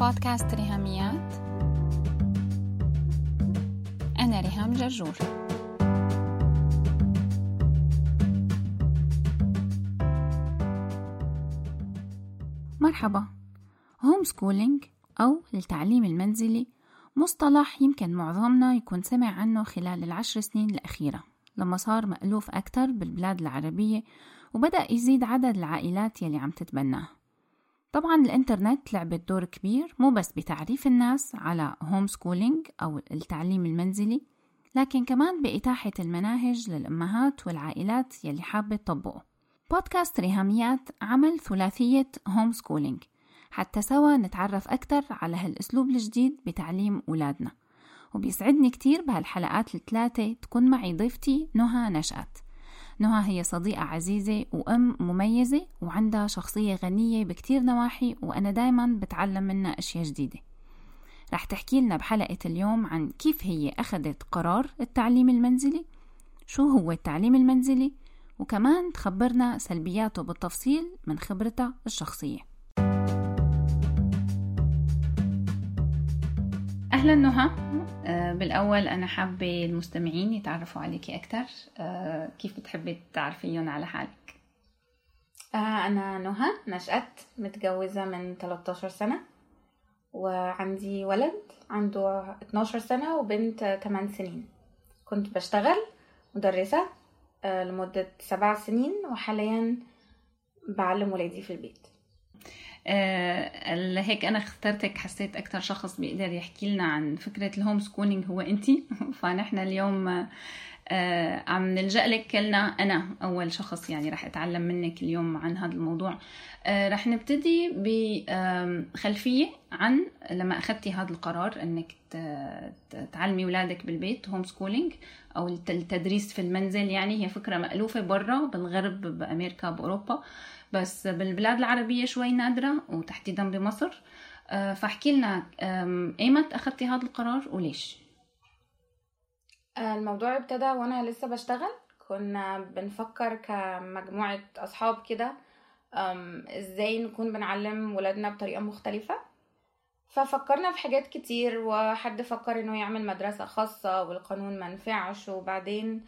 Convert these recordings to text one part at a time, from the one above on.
بودكاست ريهاميات. أنا ريهام جرجور. مرحبا. هوم سكولينج أو التعليم المنزلي مصطلح يمكن معظمنا يكون سمع عنه خلال العشر سنين الأخيرة لما صار مألوف أكتر بالبلاد العربية وبدأ يزيد عدد العائلات يلي عم تتبناه. طبعا الإنترنت لعبت دور كبير مو بس بتعريف الناس على home schooling أو التعليم المنزلي لكن كمان بإتاحة المناهج للأمهات والعائلات يلي حابة تطبقه. بودكاست ريهاميات عمل ثلاثية home schooling حتى سوا نتعرف أكثر على هالأسلوب الجديد بتعليم أولادنا. وبيسعدني كتير بهالحلقات الثلاثة تكون معي ضيفتي نهى نشأت. نهى هي صديقة عزيزة وأم مميزة وعندها شخصية غنية بكتير نواحي وأنا دايما بتعلم منها أشياء جديدة. رح تحكي لنا بحلقة اليوم عن كيف هي أخذت قرار التعليم المنزلي شو هو التعليم المنزلي وكمان تخبرنا سلبياته بالتفصيل من خبرتها الشخصية. أهلا نهى بالأول أنا حابة المستمعين يتعرفوا عليكي أكثر آه، كيف بتحبي تعرفيهم على حالك؟ آه، أنا نهى نشأت متجوزة من 13 سنة وعندي ولد عنده 12 سنة وبنت 8 سنين. كنت بشتغل مدرسة لمدة سبع سنين وحاليا بعلم ولادي في البيت. آه هيك أنا اخترتك حسيت أكثر شخص بيقدر يحكي لنا عن فكرة الهوم سكولينج هو انت فنحن اليوم آه عم نلجأ لك كلنا. أنا أول شخص يعني رح أتعلم منك اليوم عن هذا الموضوع. آه رح نبتدي بخلفيه عن لما أخذتي هذا القرار إنك تعلمي اولادك بالبيت هوم سكولينج أو التدريس في المنزل. يعني هي فكرة مألوفة برا بالغرب بأمريكا بأوروبا. بس بالبلاد العربية شوي نادرة وتحديدا بمصر. آه، فاحكي لنا إيمت أخذتي هذا القرار وليش؟ الموضوع ابتدى وأنا لسه بشتغل. كنا بنفكر كمجموعة أصحاب كده إزاي نكون بنعلم ولادنا بطريقة مختلفة. ففكرنا في حاجات كتير وحد فكر إنه يعمل مدرسة خاصة والقانون منفعش وبعدين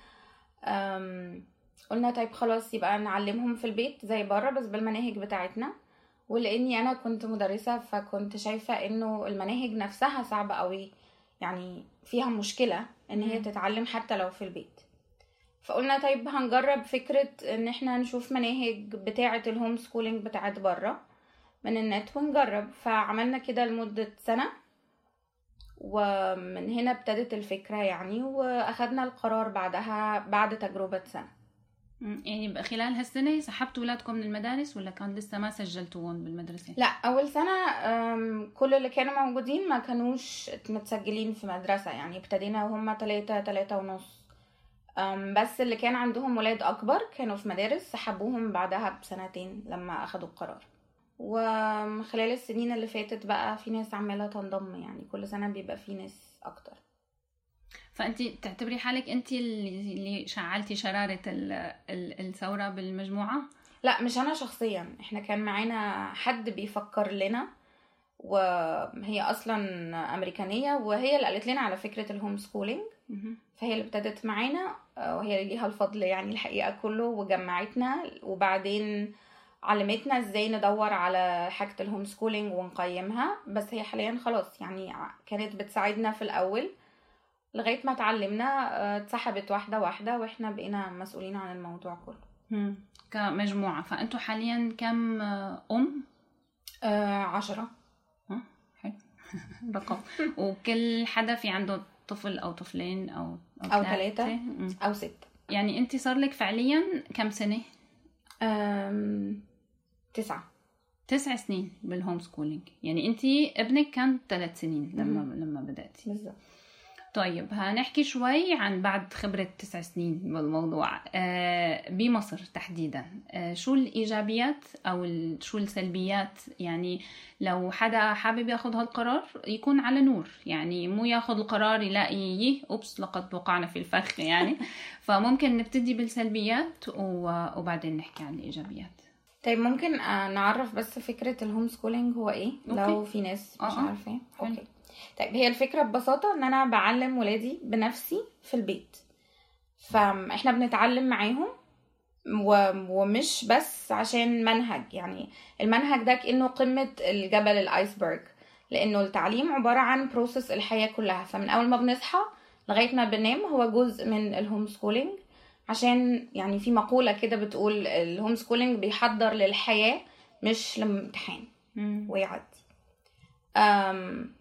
قلنا طيب خلاص يبقى نعلمهم في البيت زي بره بس بالمناهج بتاعتنا. ولأني أنا كنت مدرسة فكنت شايفة إنه المناهج نفسها صعبة قوي يعني فيها مشكلة إن هي تتعلم حتى لو في البيت. فقلنا طيب هنجرب فكرة إن إحنا نشوف مناهج بتاعة الهوم سكولينج بتاعت بره من النت ونجرب. فعملنا كده لمدة سنة ومن هنا ابتدت الفكرة يعني وأخدنا القرار بعدها بعد تجربة سنة. يعني خلال هالسنة سحبتوا أولادكم من المدارس ولا كان لسه ما سجلتوهم بالمدرسة؟ لا أول سنة كل اللي كانوا موجودين ما كانوش متسجلين في مدرسة يعني ابتدينا وهم تلاتة تلاتة ونص. بس اللي كان عندهم ولاد أكبر كانوا في مدارس سحبوهم بعدها بسنتين لما أخدوا القرار. وخلال السنين اللي فاتت بقى في ناس عمالة تنضم يعني كل سنة بيبقى في ناس أكتر. فأنت تعتبري حالك أنت اللي شعلتي شرارة الثورة بالمجموعة؟ لا مش أنا شخصيا. إحنا كان معانا حد بيفكر لنا وهي أصلا أمريكانية وهي اللي قالت لنا على فكرة ال home schooling فهي اللي ابتدت معانا وهي اللي ليها الفضل يعني الحقيقة كله وجمعتنا وبعدين علمتنا إزاي ندور على حاجة ال home schooling ونقيمها. بس هي حاليا خلاص يعني كانت بتساعدنا في الأول. لغاية ما اتعلمنا آه، اتسحبت واحدة واحدة وإحنا بقينا مسؤولين عن الموضوع كله. كمجموعة فأنتوا حاليا كم آه، أم؟ آه عشرة. حلو. رقم. وكل حدا في عنده طفل أو طفلين أو أو ثلاثة أو ستة. يعني انت صار لك فعليا كم سنة؟ تسعة. تسع سنين بال home schooling يعني انت ابنك كان ثلاث سنين لما لما بدأتي. بالظبط. طيب هنحكي شوي عن بعد خبرة تسع سنين بالموضوع. آه، بمصر تحديدا. آه، شو الإيجابيات أو شو السلبيات؟ يعني لو حدا حابب ياخذ هالقرار يكون على نور. يعني مو ياخذ القرار يلاقي يه oops لقد وقعنا في الفخ يعني. فممكن نبتدي بالسلبيات وبعدين نحكي عن الإيجابيات. طيب ممكن آه، نعرف بس فكرة ال home schooling هو إيه okay. لو في ناس مش آه، آه. عارفة. okay طيب هي الفكرة ببساطة إن أنا بعلم ولادي بنفسي في البيت فاحنا بنتعلم معاهم. ومش بس عشان منهج يعني المنهج ده كأنه قمة الجبل ال iceberg لأنه التعليم عبارة عن process الحياة كلها فمن أول ما بنصحى لغاية ما بننام هو جزء من ال home schooling عشان يعني في مقولة كده بتقول ال home schooling بيحضر للحياة مش لامتحان. ويعدي. أم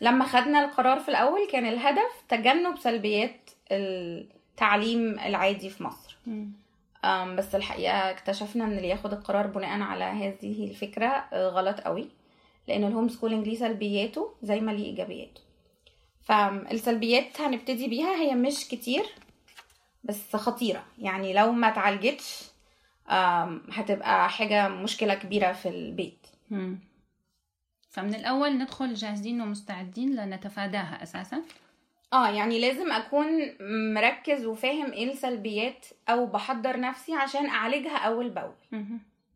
لما خدنا القرار في الأول كان الهدف تجنب سلبيات التعليم العادي في مصر. أم بس الحقيقة اكتشفنا إن اللي ياخد القرار بناء على هذه الفكرة غلط قوي لأن ال home schooling ليه سلبياته زي ما ليه إيجابياته. فالسلبيات هنبتدي بيها هي مش كتير. بس خطيرة. يعني لو ما اتعالجتش هتبقى حاجة مشكلة كبيرة في البيت. مم. فمن الأول ندخل جاهزين ومستعدين لنتفاداها أساسا. آه يعني لازم أكون مركز وفاهم إيه السلبيات أو بحضر نفسي عشان أعالجها أول بأول.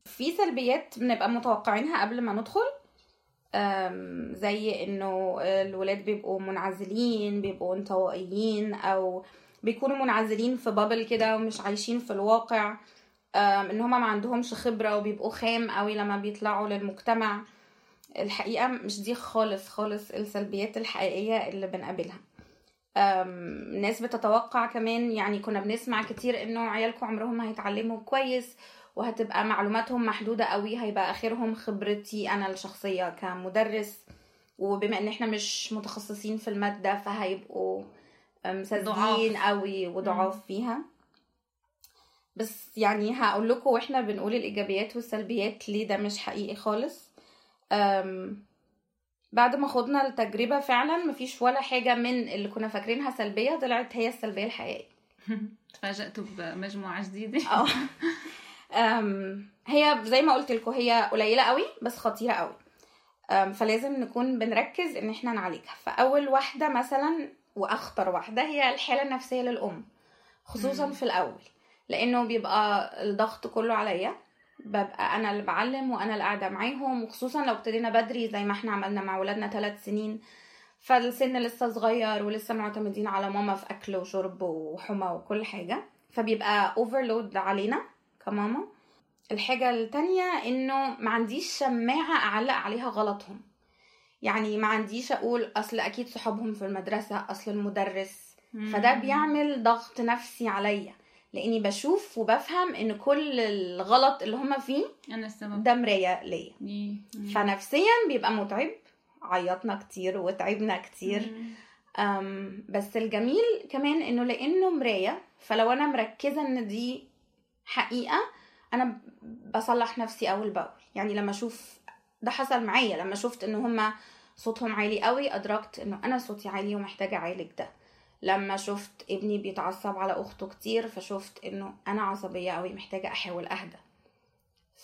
في سلبيات بنبقى متوقعينها قبل ما ندخل. زي إنه الولاد بيبقوا منعزلين بيبقوا انطوائيين أو بيكونوا منعزلين في بابل كده ومش عايشين في الواقع إن هما ما عندهمش خبرة وبيبقوا خام قوي لما بيطلعوا للمجتمع. الحقيقة مش دي خالص خالص السلبيات الحقيقية اللي بنقابلها. ناس بتتوقع كمان يعني كنا بنسمع كتير إنه عيالكم عمرهم هيتعلموا كويس وهتبقى معلوماتهم محدودة قوي هيبقى آخرهم خبرتي أنا الشخصية كمدرس. وبما إن إحنا مش متخصصين في المادة فهيبقوا أم، ساذجين ضعاف. قوي وضعاف فيها. بس يعني هقول لكم وإحنا بنقول الإيجابيات والسلبيات ليه ده مش حقيقي خالص. أم، بعد ما خدنا التجربة فعلا مفيش ولا حاجة من اللي كنا فاكرينها سلبية طلعت هي السلبية الحقيقية. تفاجأت بمجموعة جديدة. آه. هي زي ما قلت لكم هي قليلة قوي بس خطيرة قوي. فلازم نكون بنركز إن إحنا نعالجها. فأول واحدة مثلا وأخطر واحدة هي الحالة النفسية للأم خصوصا مم. في الأول لأنه بيبقى الضغط كله عليا. ببقى أنا اللي بعلم وأنا اللي قاعدة معاهم وخصوصا لو ابتدينا بدري زي ما إحنا عملنا مع ولادنا ثلاث سنين. فالسن لسه صغير ولسه معتمدين على ماما في أكل وشرب وحمى وكل حاجة. فبيبقى اوفرلود علينا كماما. الحاجة التانية إنه ما عنديش شماعة أعلق عليها غلطهم. يعني ما عنديش أقول أصل أكيد صحابهم في المدرسة أصل المدرس. فده بيعمل ضغط نفسي عليا لأني بشوف وبفهم إن كل الغلط اللي هما فيه أنا السبب. ده مراية ليا. فنفسيا بيبقى متعب عيطنا كتير وتعبنا كتير. أم بس الجميل كمان إنه لأنه مراية فلو أنا مركزة إن دي حقيقة أنا بصلح نفسي أول بأول. يعني لما أشوف ده حصل معايا لما شفت إن هما صوتهم عالي قوي أدركت إنه أنا صوتي عالي ومحتاجة أعالج ده. لما شفت ابني بيتعصب على أخته كتير فشفت إنه أنا عصبية قوي محتاجة أحاول أهدى.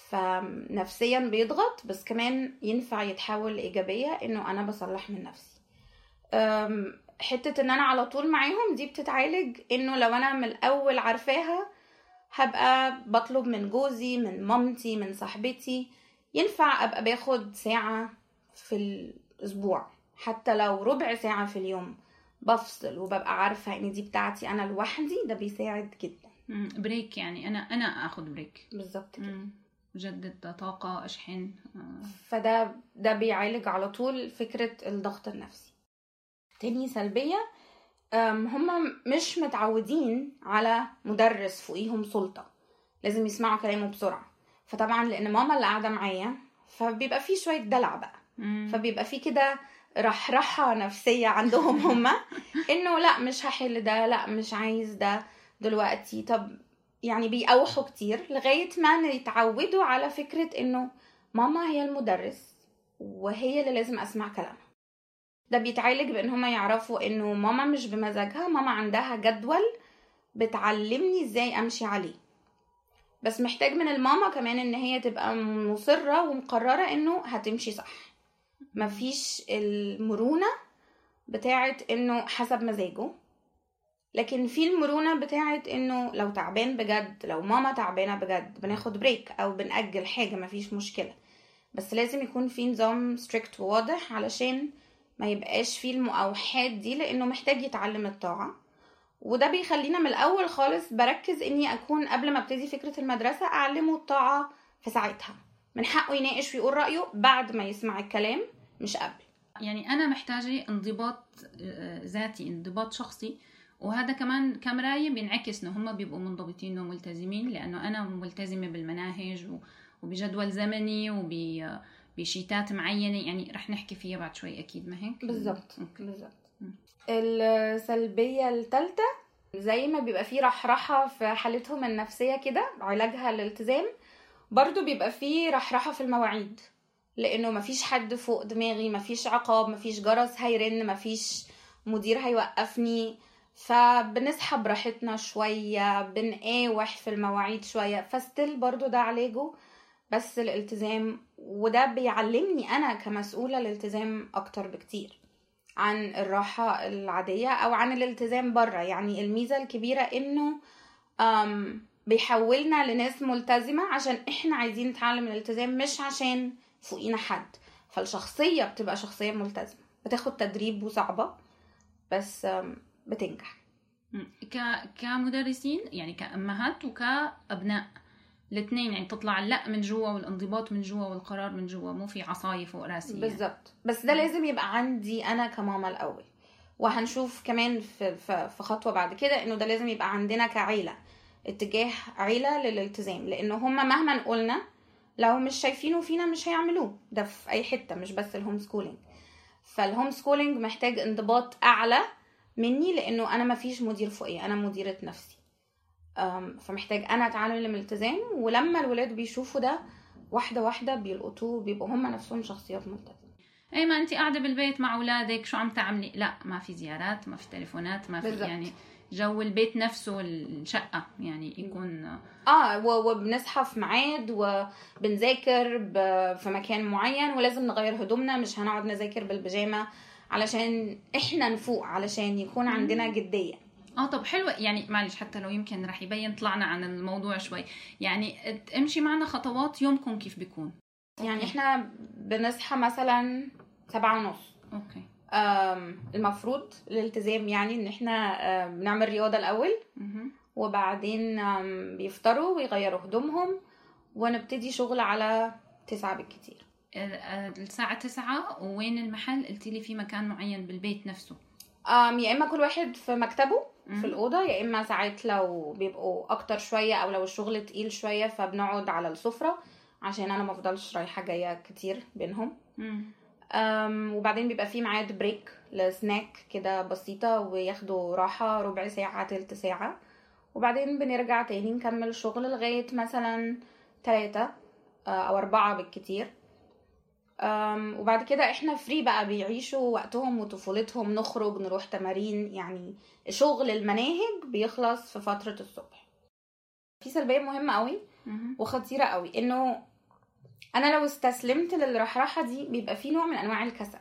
فنفسيا بيضغط بس كمان ينفع يتحول لايجابيه إنه أنا بصلح من نفسي. حتة إن أنا على طول معاهم دي بتتعالج إنه لو أنا من الأول عارفاها هبقى بطلب من جوزي من مامتي من صاحبتي. ينفع أبقى باخد ساعة في الأسبوع حتى لو ربع ساعة في اليوم بفصل وببقى عارفة إن دي بتاعتي أنا لوحدي ده بيساعد جدا. break يعني أنا أنا آخذ break بالظبط كده. جدد طاقة أشحن. فده ده بيعالج على طول فكرة الضغط النفسي تاني سلبية هم مش متعودين على مدرس فوقيهم سلطة لازم يسمعوا كلامه بسرعة فطبعا لأن ماما اللي قاعدة معايا فبيبقى فيه شوية دلع بقى. مم. فبيبقى فيه كده رحرحة نفسية عندهم هما إنه لا مش هحل ده لا مش عايز ده دلوقتي. طب يعني بيقوحوا كتير لغاية ما يتعودوا على فكرة إنه ماما هي المدرس وهي اللي لازم أسمع كلامها. ده بيتعالج بإن هما يعرفوا إنه ماما مش بمزاجها ماما عندها جدول بتعلمني إزاي أمشي عليه. بس محتاج من الماما كمان إن هي تبقى مصرة ومقررة إنه هتمشي صح. مفيش المرونة بتاعت إنه حسب مزاجه. لكن في المرونة بتاعت إنه لو تعبان بجد لو ماما تعبانة بجد بناخد بريك أو بنأجل حاجة مفيش مشكلة. بس لازم يكون في نظام ستريكت وواضح علشان ما يبقاش فيه المقاوحات دي لأنه محتاج يتعلم الطاعة. وده بيخلينا من الأول خالص بركز إني أكون قبل ما أبتدي فكرة المدرسة أعلمه الطاعة في ساعتها. من حقه يناقش ويقول رأيه بعد ما يسمع الكلام مش قبل. يعني أنا محتاجة انضباط ذاتي انضباط شخصي. وهذا كمان كمراية بينعكس إنه هم بيبقوا منضبطين وملتزمين لأنه أنا ملتزمة بالمناهج وبجدول زمني وبشيتات معينة. يعني رح نحكي فيها بعد شوي أكيد ما هيك؟ بالضبط بالضبط. السلبية الثالثة زي ما بيبقى في رحرحة في حالتهم النفسية كده علاجها الالتزام برضو بيبقى في رحرحة في المواعيد لأنه مفيش حد فوق دماغي مفيش عقاب مفيش جرس هيرن مفيش مدير هيوقفني. فبنسحب براحتنا شوية بنقاوح في المواعيد شوية فستيل برضو ده علاجه بس الالتزام وده بيعلمني أنا كمسؤولة الالتزام أكتر بكتير. عن الراحة العادية أو عن الالتزام برا. يعني الميزة الكبيرة إنه بيحولنا لناس ملتزمة عشان إحنا عايزين نتعلم الالتزام مش عشان فوقينا حد. فالشخصية بتبقى شخصية ملتزمة. بتاخد تدريب وصعبة بس بتنجح. كمدرسين يعني كأمهات وكأبناء. الاثنين يعني تطلع اللأ من جوا والانضباط من جوا والقرار من جوا مو في عصاية فوق راسي يعني. بالظبط بس ده لازم يبقى عندي أنا كماما الأول. وهنشوف كمان في في خطوة بعد كده إنه ده لازم يبقى عندنا كعيلة اتجاه عيلة للالتزام. لأن هم مهما قلنا لو مش شايفينه فينا مش هيعملوه. ده في أي حتة مش بس ال home schooling فال home schooling محتاج انضباط أعلى مني لأنه أنا مفيش مدير فوقي أنا مديرة نفسي. فمحتاج أنا أتعلم الالتزام ولما الولاد بيشوفوا ده واحدة واحدة بيلقطوه بيبقوا هم نفسهم شخصيات ملتزمة. اي ما انت قاعدة بالبيت مع أولادك شو عم تعملي؟ لا ما في زيارات ما في تليفونات ما في بالزبط. يعني جو البيت نفسه الشقة يعني يكون آه وبنصحى في ميعاد وبنذاكر في مكان معين ولازم نغير هدومنا مش هنقعد نذاكر بالبيجامة علشان إحنا نفوق علشان يكون عندنا جدية. آه طب حلوة. يعني معلش حتى لو يمكن رح يبين طلعنا عن الموضوع شوي. يعني امشي معنا خطوات يومكم كيف بيكون. يعني إحنا بنصحى مثلا سبعة ونص. أوكي. المفروض الالتزام يعني إن إحنا بنعمل رياضة الأول. وبعدين بيفطروا ويغيروا هدومهم ونبتدي شغل على تسعة بالكتير. الساعة تسعة وين المحل؟ قلتي لي في مكان معين بالبيت نفسه. يا إما كل واحد في مكتبه. في الأوضة يا إما ساعات لو بيبقوا أكتر شوية أو لو الشغل تقيل شوية فبنقعد على السفرة عشان أنا ما افضلش رايحة جاية كتير بينهم. وبعدين بيبقى في ميعاد بريك لسناك كده بسيطة وياخدوا راحة ربع ساعة تلت ساعة. وبعدين بنرجع تاني نكمل شغل لغاية مثلا تلاتة أو أربعة بالكتير. وبعد كده إحنا فري بقى بيعيشوا وقتهم وطفولتهم نخرج نروح تمارين يعني شغل المناهج بيخلص في فترة الصبح. في سلبية مهمة قوي وخطيرة قوي إنه أنا لو استسلمت للرحرحه دي بيبقى في نوع من أنواع الكسل.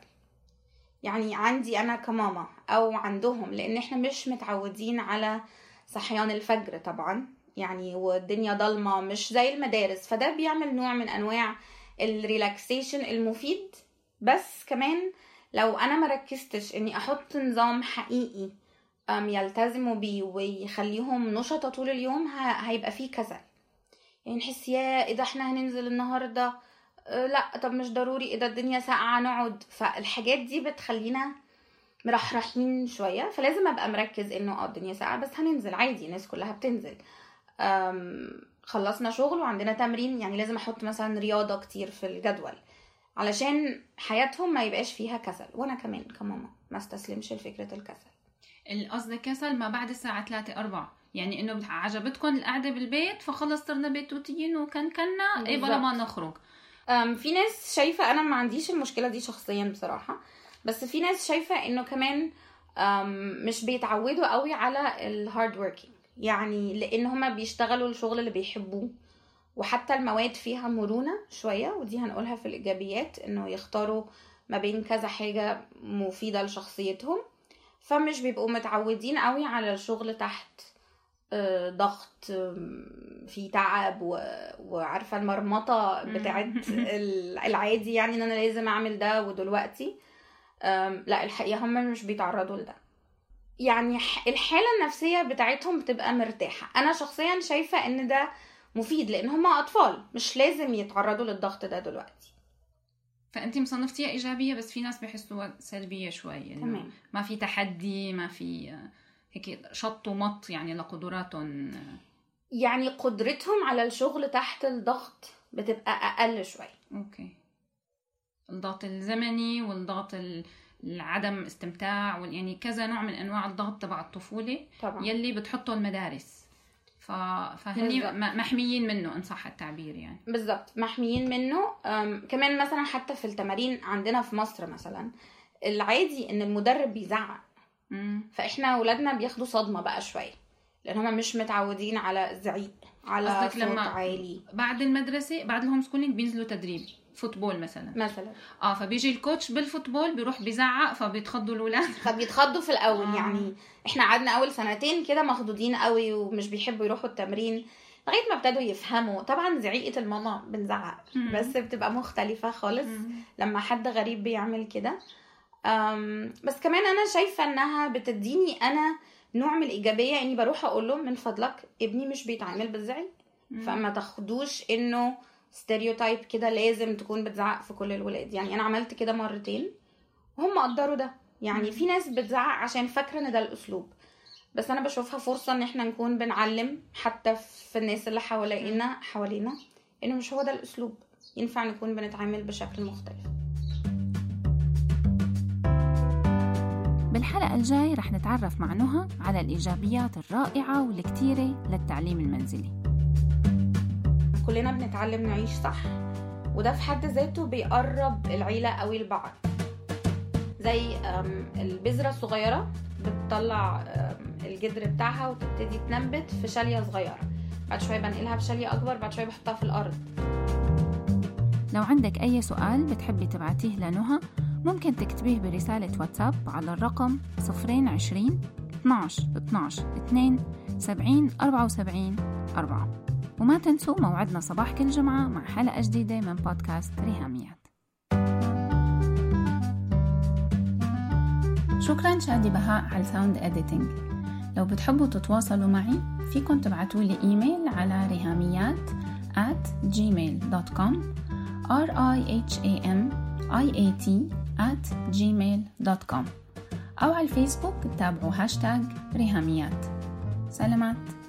يعني عندي أنا كماما أو عندهم لأن إحنا مش متعودين على صحيان الفجر طبعا. يعني والدنيا ضلمة مش زي المدارس فده بيعمل نوع من أنواع الريلاكسيشن المفيد. بس كمان لو أنا مركزتش إني أحط نظام حقيقي يلتزموا بيه ويخليهم نشطة طول اليوم هيبقى فيه كسل. يعني نحس يا إيه ده إحنا هننزل النهارده؟ أه لأ طب مش ضروري إيه ده الدنيا ساقعة نقعد. فالحاجات دي بتخلينا مرحرحين شوية. فلازم أبقى مركز إنه آه الدنيا ساقعة بس هننزل عادي الناس كلها بتنزل. خلصنا شغل وعندنا تمرين يعني لازم أحط مثلا رياضة كتير في الجدول علشان حياتهم ما يبقاش فيها كسل. وأنا كمان كماما ما استسلمش لفكرة الكسل. القصد كسل ما بعد الساعة 3 4 يعني إنه عجبتكم القعدة بالبيت فخلص صرنا بيتوتيين وكان كنا إيه بلا ما نخرج. في ناس شايفة أنا ما عنديش المشكلة دي شخصيا بصراحة بس في ناس شايفة إنه كمان مش بيتعودوا قوي على ال hard working يعني لأن هما بيشتغلوا الشغل اللي بيحبوه وحتى المواد فيها مرونة شوية ودي هنقولها في الإيجابيات إنه يختاروا ما بين كذا حاجة مفيدة لشخصيتهم فمش بيبقوا متعودين قوي على الشغل تحت آه، ضغط في تعب وعارفة المرمطة بتاعت العادي يعني إن أنا لازم أعمل ده ودلوقتي لا الحقيقة هم مش بيتعرضوا لده. يعني الحالة النفسية بتاعتهم بتبقى مرتاحة. أنا شخصيا شايفة إن ده مفيد لأن هم أطفال مش لازم يتعرضوا للضغط ده دلوقتي. فانت مصنفتيها إيجابية بس في ناس بيحسوها سلبية شوي يعني تمام. ما في تحدي ما في هيك شط ومط يعني لقدراتهم. يعني قدرتهم على الشغل تحت الضغط بتبقى أقل شوي أوكي. الضغط الزمني والضغط العدم استمتاع يعني كذا نوع من أنواع الضغط تبع الطفولة طبعا. يلي بتحطه المدارس ف... فهني محميين منه إن صح التعبير يعني. بالضبط. محميين منه. كمان مثلا حتى في التمارين عندنا في مصر مثلا العادي إن المدرب بيزعق. فإحنا اولادنا بياخدوا صدمة بقى شوية. لأن هم مش متعودين على الزعيق على صوت لما عالي. بعد المدرسة بعد ال homeschooling بينزلوا تدريب. football مثلا. مثلا. آه فبيجي ال coach بال football بيروح بيزعق فبيتخضوا الأولاد. فبيتخضوا في الأول. آه. يعني إحنا قعدنا أول سنتين كده مخضوضين قوي ومش بيحبوا يروحوا التمرين لغاية ما ابتدوا يفهموا. طبعا زعيقة الماما بنزعق بس بتبقى مختلفة خالص لما حد غريب بيعمل كده. بس كمان أنا شايفة إنها بتديني أنا نوع من الإيجابية إني بروح أقول له من فضلك ابني مش بيتعامل بالزعل فما تاخدوش إنه ستيريوتايب كده لازم تكون بتزعق في كل الولاد. يعني أنا عملت كده مرتين وهم قدروا ده. يعني في ناس بتزعق عشان فاكرة إن ده الأسلوب. بس أنا بشوفها فرصة إن إحنا نكون بنعلم حتى في الناس اللي حوالينا حوالينا إنه مش هو ده الأسلوب. ينفع نكون بنتعامل بشكل مختلف. بالحلقة الجاي رح نتعرف مع نهى على الإيجابيات الرائعة والكتيرة للتعليم المنزلي. كلنا بنتعلم نعيش صح وده في حد ذاته بيقرب العيلة قوي لبعض زي البذرة الصغيرة بتطلع الجدر بتاعها وتبتدي تنبت في شالية صغيرة. بعد شوية بنقلها في شالية أكبر بعد شوية بحطها في الأرض. لو عندك أي سؤال بتحبي تبعتيه لنهى ممكن تكتبيه برسالة واتساب على الرقم 020 12 12 2 70 74 4 وما تنسوا موعدنا صباح كل جمعة مع حلقة جديدة من بودكاست ريهاميات. شكرا شادي بهاء على ال sound editing لو بتحبوا تتواصلوا معي فيكن تبعتوا لي إيميل على ريهاميات at gmail.com r i h a m i a t at gmail.com أو على الفيسبوك تابعوا هاشتاج ريهاميات. سلامات.